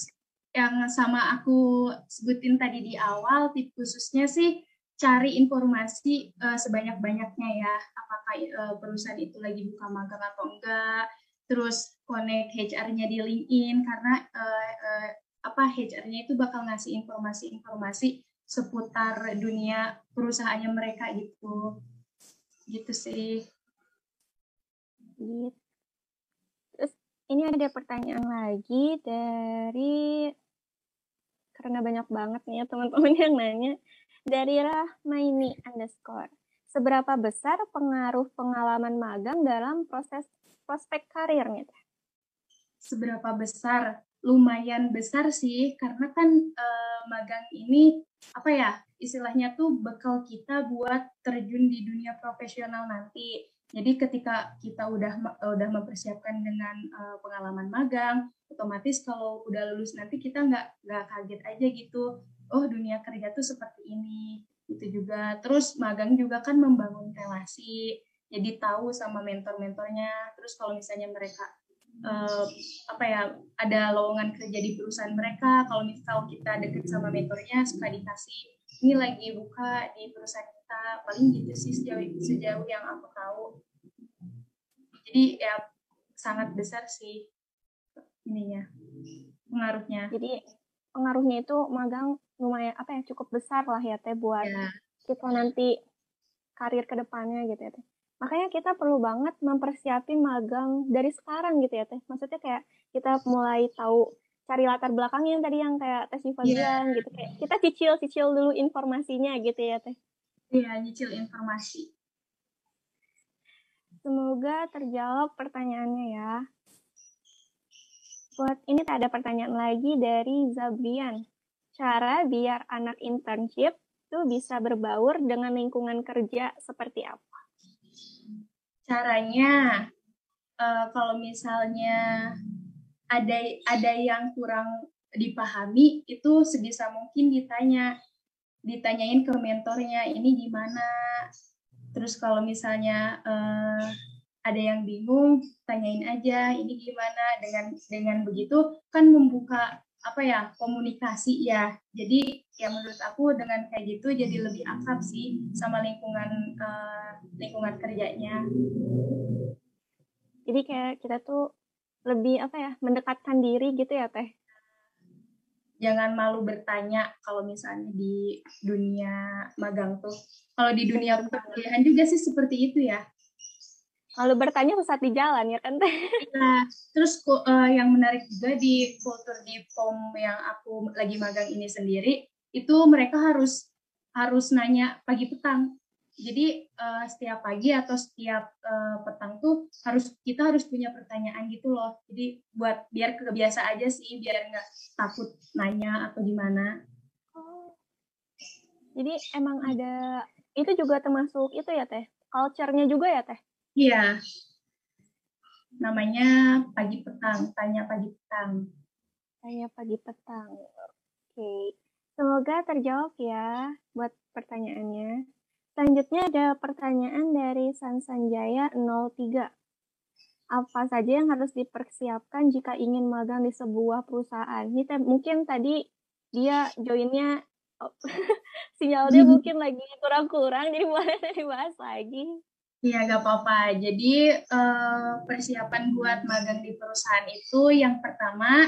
yang sama aku sebutin tadi di awal, tips khususnya sih cari informasi uh, sebanyak-banyaknya ya. Apakah uh, perusahaan itu lagi buka magang atau enggak. Terus connect HR-nya di LinkedIn karena uh, uh, apa HR-nya itu bakal ngasih informasi-informasi seputar dunia perusahaannya mereka gitu gitu sih gitu. terus ini ada pertanyaan lagi dari karena banyak banget nih ya teman-teman yang nanya. Dari Rahmaini underscore seberapa besar pengaruh pengalaman magang dalam proses prospek karirnya seberapa besar? Lumayan besar sih karena kan uh, magang ini apa ya istilahnya tuh bekal kita buat terjun di dunia profesional nanti. Jadi ketika kita udah udah mempersiapkan dengan uh, pengalaman magang, otomatis kalau udah lulus nanti kita nggak nggak kaget aja gitu. Oh dunia kerja tuh seperti ini. Itu juga. Terus magang juga kan membangun relasi. Jadi tahu sama mentor-mentornya. Terus kalau misalnya mereka uh, apa ya ada lowongan kerja di perusahaan mereka kalau misal kita deket sama mentornya suka dikasih ini lagi buka di perusahaan kita paling gitu sih sejauh sejauh yang aku tahu. Jadi ya sangat besar sih ininya pengaruhnya. Jadi pengaruhnya itu magang lumayan apa ya cukup besar lah ya teh buat ya. kita nanti karir ke depannya gitu ya teh. Makanya kita perlu banget mempersiapin magang dari sekarang gitu ya teh. Maksudnya kayak kita mulai tahu cari latar belakangnya yang tadi yang kayak tes Siva yeah. gitu. Kayak kita cicil cicil dulu informasinya gitu ya teh iya nyicil informasi. Semoga terjawab pertanyaannya ya. Buat ini tak ada pertanyaan lagi dari Zabrian. Cara biar anak internship tuh bisa berbaur dengan lingkungan kerja seperti apa? Caranya uh, kalau misalnya ada ada yang kurang dipahami itu sebisa mungkin ditanya ditanyain ke mentornya ini gimana? Terus kalau misalnya uh, ada yang bingung tanyain aja ini gimana? Dengan dengan begitu kan membuka apa ya komunikasi ya. Jadi ya menurut aku dengan kayak gitu jadi lebih akrab sih sama lingkungan uh, lingkungan kerjanya. Jadi kayak kita tuh lebih apa ya mendekatkan diri gitu ya teh jangan malu bertanya kalau misalnya di dunia magang tuh kalau di dunia perkuliahan juga sih seperti itu ya kalau bertanya sesat di jalan ya kan. Nah, terus uh, yang menarik juga di kultur di POM yang aku lagi magang ini sendiri, itu mereka harus harus nanya pagi petang. Jadi uh, setiap pagi atau setiap uh, petang tuh harus kita harus punya pertanyaan gitu loh. Jadi buat biar kebiasa aja sih, biar nggak takut nanya atau gimana. Oh. Jadi emang ada itu juga termasuk itu ya teh, culture-nya juga ya teh? Iya. Namanya pagi petang, tanya pagi petang. Tanya pagi petang. Oke. Semoga terjawab ya buat pertanyaannya. Selanjutnya ada pertanyaan dari Sansanjaya 03. Apa saja yang harus dipersiapkan jika ingin magang di sebuah perusahaan? Ini mungkin tadi dia joinnya oh, sinyalnya mungkin lagi kurang-kurang, jadi boleh dibahas lagi. Iya, gak apa-apa. Jadi uh, persiapan buat magang di perusahaan itu yang pertama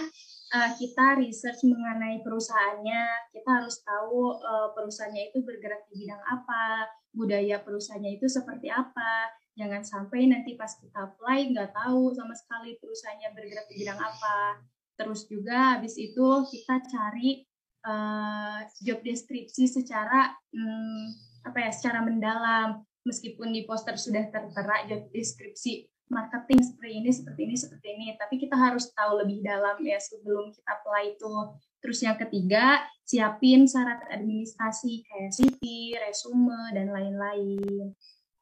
uh, kita research mengenai perusahaannya. Kita harus tahu uh, perusahaannya itu bergerak di bidang apa, budaya perusahaannya itu seperti apa. Jangan sampai nanti pas kita apply nggak tahu sama sekali perusahaannya bergerak di bidang apa. Terus juga habis itu kita cari uh, job deskripsi secara um, apa ya secara mendalam meskipun di poster sudah tertera job deskripsi marketing seperti ini seperti ini seperti ini. Tapi kita harus tahu lebih dalam ya sebelum kita apply itu. Terus yang ketiga siapin syarat administrasi kayak CV resume dan lain-lain.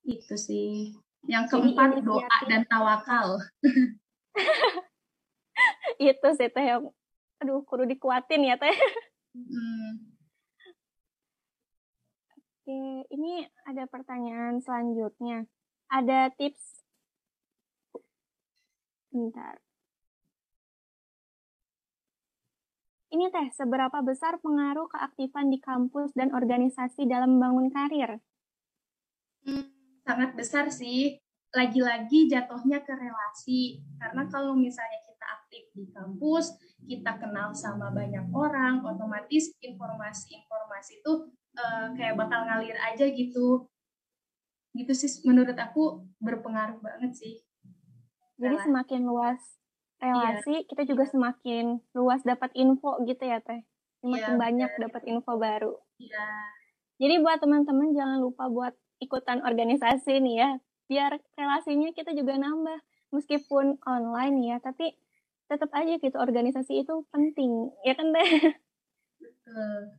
Itu sih. Yang keempat doa dan tawakal. Itu sih teh yang aduh kudu dikuatin ya teh. Hmm. Oke, ini ada pertanyaan selanjutnya. Ada tips Bentar. Ini teh, seberapa besar pengaruh keaktifan di kampus dan organisasi dalam membangun karir? Hmm, sangat besar sih. Lagi-lagi jatuhnya ke relasi. Karena kalau misalnya kita aktif di kampus, kita kenal sama banyak orang, otomatis informasi-informasi itu uh, kayak bakal ngalir aja gitu gitu sih menurut aku berpengaruh banget sih jadi relasi. semakin luas relasi iya. kita juga semakin luas dapat info gitu ya teh semakin iya, banyak dapat info baru iya jadi buat teman-teman jangan lupa buat ikutan organisasi nih ya biar relasinya kita juga nambah meskipun online ya tapi tetap aja gitu organisasi itu penting ya kan teh betul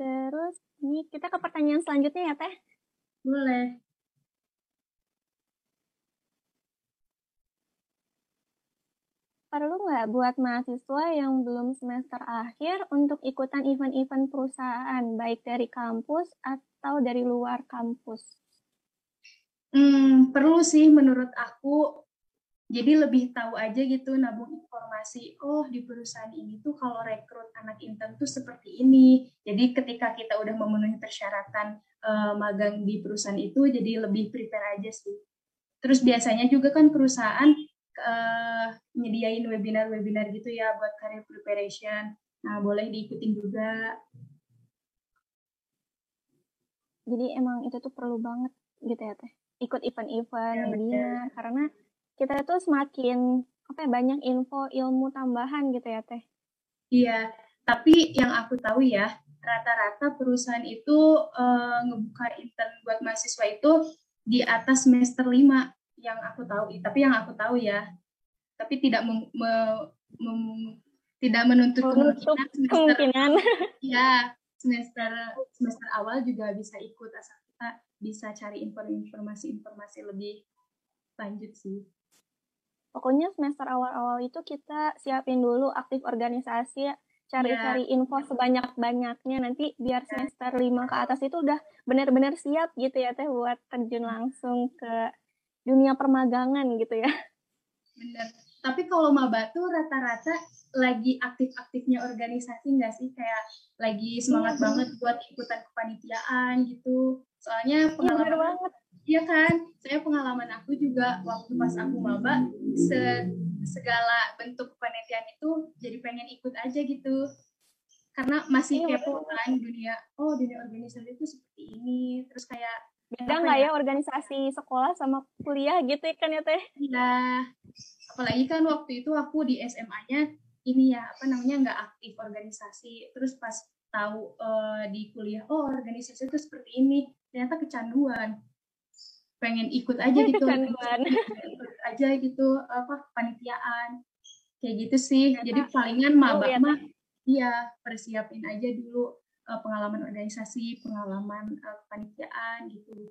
Terus ini kita ke pertanyaan selanjutnya ya Teh. Boleh. Perlu nggak buat mahasiswa yang belum semester akhir untuk ikutan event-event perusahaan, baik dari kampus atau dari luar kampus? Hmm, perlu sih menurut aku. Jadi lebih tahu aja gitu nabung informasi oh di perusahaan ini tuh kalau rekrut anak intern tuh seperti ini. Jadi ketika kita udah memenuhi persyaratan uh, magang di perusahaan itu jadi lebih prepare aja sih. Terus biasanya juga kan perusahaan uh, nyediain webinar-webinar gitu ya buat career preparation. Nah boleh diikutin juga. Jadi emang itu tuh perlu banget gitu ya teh. Ikut event-event ya, webinar karena kita itu semakin apa ya, banyak info ilmu tambahan gitu ya teh. Iya, tapi yang aku tahu ya rata-rata perusahaan itu uh, ngebuka intern buat mahasiswa itu di atas semester 5 yang aku tahu. Tapi yang aku tahu ya, tapi tidak mem, me, mem, tidak menuntut kemungkinan semester ya semester semester awal juga bisa ikut asal kita bisa cari informasi-informasi lebih lanjut sih pokoknya semester awal-awal itu kita siapin dulu aktif organisasi cari-cari yeah. info sebanyak-banyaknya nanti biar iya. semester lima ke atas itu udah benar-benar siap gitu ya teh buat terjun langsung ke dunia permagangan gitu ya. Bener. Tapi kalau maba tuh rata-rata lagi aktif-aktifnya organisasi nggak sih? Kayak lagi semangat yeah. banget buat ikutan kepanitiaan gitu. Soalnya iya, pengalaman banget. Iya kan, saya pengalaman aku juga waktu pas aku maba se segala bentuk penelitian itu jadi pengen ikut aja gitu karena masih iya, kepo kan dunia oh dunia organisasi itu seperti ini terus kayak beda nggak ya? ya? organisasi sekolah sama kuliah gitu kan ya teh? Iya. Apalagi kan waktu itu aku di SMA-nya ini ya apa namanya nggak aktif organisasi. Terus pas tahu uh, di kuliah oh organisasi itu seperti ini ternyata kecanduan. Pengen ikut aja gitu. Ikut aja gitu apa panitiaan kayak gitu sih. Ya, jadi palingan maba ya, mah iya persiapin aja dulu uh, pengalaman organisasi pengalaman uh, panitiaan gitu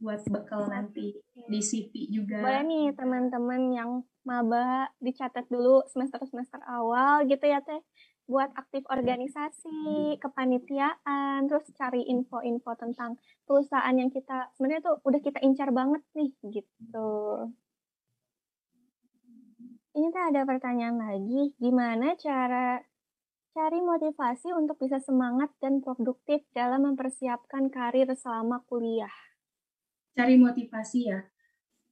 buat bekal nanti di CV juga. Boleh nih teman-teman yang maba dicatat dulu semester semester awal gitu ya teh. Buat aktif organisasi, kepanitiaan, terus cari info-info tentang perusahaan yang kita sebenarnya tuh udah kita incar banget nih gitu. Ini tuh ada pertanyaan lagi, gimana cara cari motivasi untuk bisa semangat dan produktif dalam mempersiapkan karir selama kuliah? Cari motivasi ya.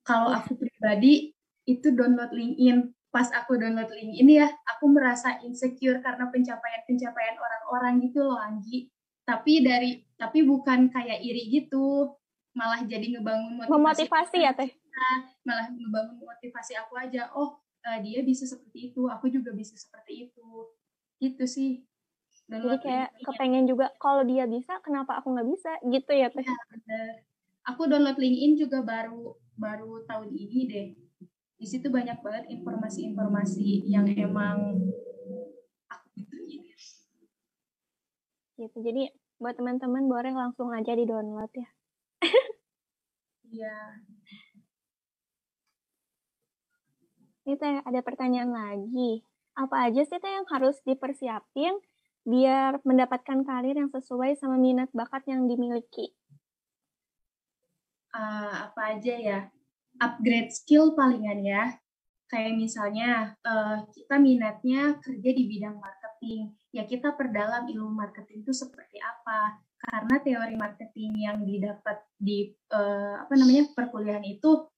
Kalau aku pribadi itu download LinkedIn pas aku download link ini ya, aku merasa insecure karena pencapaian-pencapaian orang-orang gitu loh, Anggi. Tapi dari tapi bukan kayak iri gitu, malah jadi ngebangun motivasi. Memotivasi ya, Teh? Malah ngebangun motivasi aku aja. Oh, uh, dia bisa seperti itu, aku juga bisa seperti itu. Gitu sih Download Jadi kayak kepengen juga kalau dia bisa, kenapa aku nggak bisa gitu ya teh? Ya, Aku download LinkedIn juga baru baru tahun ini deh. Di situ banyak banget informasi-informasi yang emang aku butuhin. Gitu. Jadi buat teman-teman boleh langsung aja di download ya. Iya. Ini teh ada pertanyaan lagi. Apa aja sih teh yang harus dipersiapin biar mendapatkan karir yang sesuai sama minat bakat yang dimiliki? Uh, apa aja ya? Upgrade skill palingan ya. Kayak misalnya uh, kita minatnya kerja di bidang marketing, ya kita perdalam ilmu marketing itu seperti apa. Karena teori marketing yang didapat di uh, apa namanya perkuliahan itu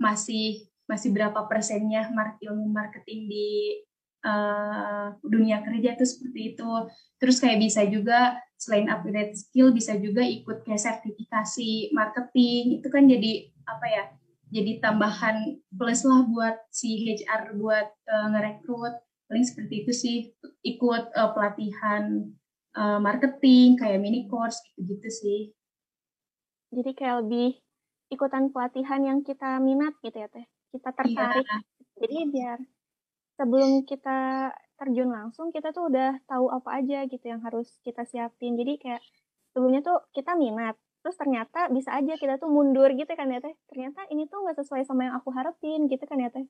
masih masih berapa persennya ilmu marketing di uh, dunia kerja itu seperti itu. Terus kayak bisa juga selain upgrade skill bisa juga ikut kayak sertifikasi marketing itu kan jadi apa ya? Jadi tambahan plus lah buat si HR buat uh, ngerekrut. Paling seperti itu sih ikut uh, pelatihan uh, marketing kayak mini course gitu-gitu sih. Jadi kayak lebih ikutan pelatihan yang kita minat gitu ya teh. Kita tertarik. Iya. Jadi biar sebelum kita terjun langsung kita tuh udah tahu apa aja gitu yang harus kita siapin. Jadi kayak sebelumnya tuh kita minat terus ternyata bisa aja kita tuh mundur gitu kan ya teh? Ternyata ini tuh nggak sesuai sama yang aku harapin gitu kan ya teh?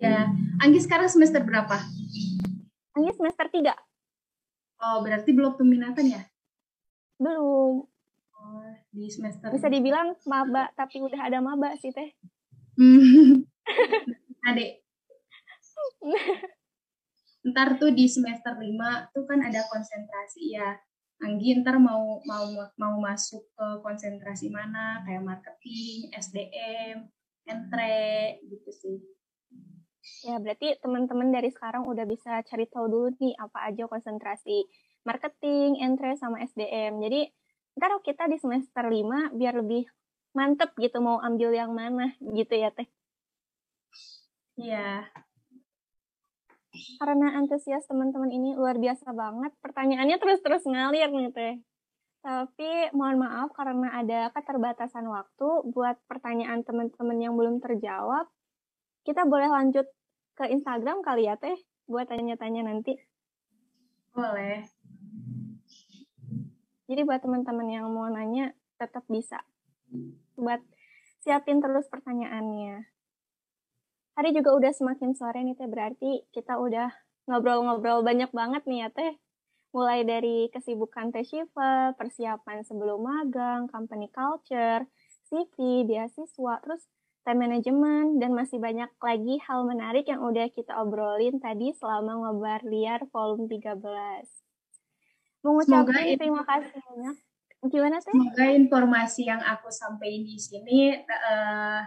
Ya Anggi sekarang semester berapa? Anggi semester tiga. Oh berarti belum peminatan ya? Belum. Oh di semester bisa dibilang maba tapi udah ada maba sih teh. Adek ntar tuh di semester 5 tuh kan ada konsentrasi ya Anggi ntar mau mau mau masuk ke konsentrasi mana kayak marketing, SDM, entre gitu sih. Ya berarti teman-teman dari sekarang udah bisa cari tahu dulu nih apa aja konsentrasi marketing, entre sama SDM. Jadi ntar kita di semester 5 biar lebih mantep gitu mau ambil yang mana gitu ya teh. Iya karena antusias teman-teman ini luar biasa banget. Pertanyaannya terus-terus ngalir nih teh. Tapi mohon maaf karena ada keterbatasan waktu buat pertanyaan teman-teman yang belum terjawab. Kita boleh lanjut ke Instagram kali ya teh buat tanya-tanya nanti. Boleh. Jadi buat teman-teman yang mau nanya tetap bisa. Buat siapin terus pertanyaannya hari juga udah semakin sore nih teh berarti kita udah ngobrol-ngobrol banyak banget nih ya teh mulai dari kesibukan teh Shiva, persiapan sebelum magang, company culture, CV, beasiswa, terus time management, dan masih banyak lagi hal menarik yang udah kita obrolin tadi selama ngobar liar volume 13. Mengucapkan terima kasih banyak. Gimana sih? Semoga informasi yang aku sampaikan di sini uh,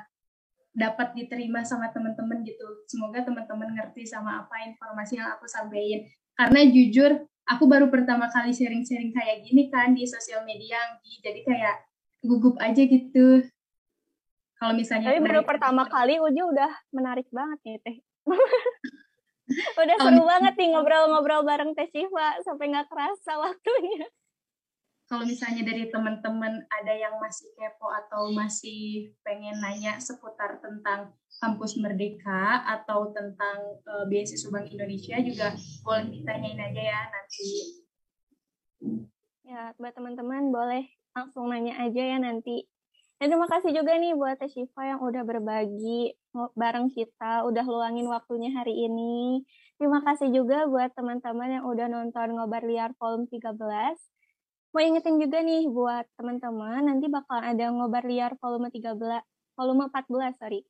dapat diterima sama teman-teman gitu. Semoga teman-teman ngerti sama apa informasi yang aku sampaikan. Karena jujur, aku baru pertama kali sharing-sharing kayak gini kan di sosial media, jadi kayak gugup aja gitu. Kalau misalnya Tapi baru pertama kali Uji udah menarik banget nih Teh. udah seru banget nih ngobrol-ngobrol bareng Teh Siva sampai nggak kerasa waktunya kalau misalnya dari teman-teman ada yang masih kepo atau masih pengen nanya seputar tentang kampus Merdeka atau tentang uh, beasiswa Bank Indonesia juga boleh ditanyain aja ya nanti. Ya, buat teman-teman boleh langsung nanya aja ya nanti. Dan terima kasih juga nih buat Teh Shiva yang udah berbagi bareng kita, udah luangin waktunya hari ini. Terima kasih juga buat teman-teman yang udah nonton Ngobar Liar Volume 13 mau ingetin juga nih buat teman-teman nanti bakal ada ngobar liar volume 13 volume 14 sorry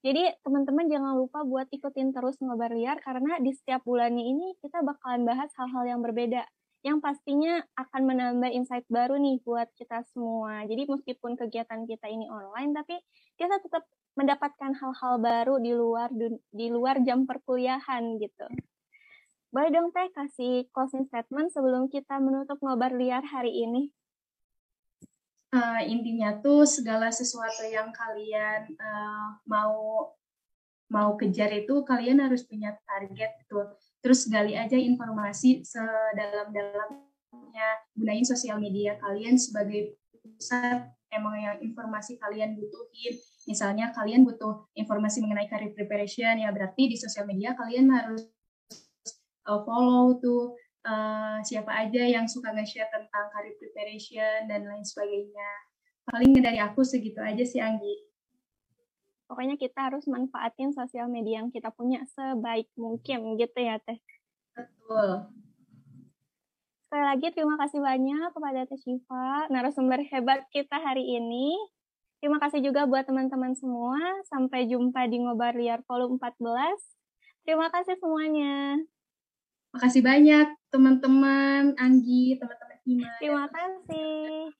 jadi teman-teman jangan lupa buat ikutin terus ngobar liar karena di setiap bulannya ini kita bakalan bahas hal-hal yang berbeda yang pastinya akan menambah insight baru nih buat kita semua. Jadi meskipun kegiatan kita ini online, tapi kita tetap mendapatkan hal-hal baru di luar di luar jam perkuliahan gitu. Boleh dong Teh kasih closing statement sebelum kita menutup ngobar liar hari ini? Uh, intinya tuh segala sesuatu yang kalian uh, mau mau kejar itu kalian harus punya target tuh. terus gali aja informasi sedalam-dalamnya gunain sosial media kalian sebagai pusat emang yang informasi kalian butuhin misalnya kalian butuh informasi mengenai career preparation ya berarti di sosial media kalian harus uh, follow tuh uh, siapa aja yang suka nge-share tentang career preparation dan lain sebagainya paling dari aku segitu aja sih Anggi Pokoknya kita harus manfaatin sosial media yang kita punya sebaik mungkin gitu ya Teh. Betul. Sekali lagi terima kasih banyak kepada Teh Syifa, narasumber hebat kita hari ini. Terima kasih juga buat teman-teman semua. Sampai jumpa di Ngobar Liar Volume 14. Terima kasih semuanya. Makasih banyak teman-teman Anggi, teman-teman Ima. Terima kasih.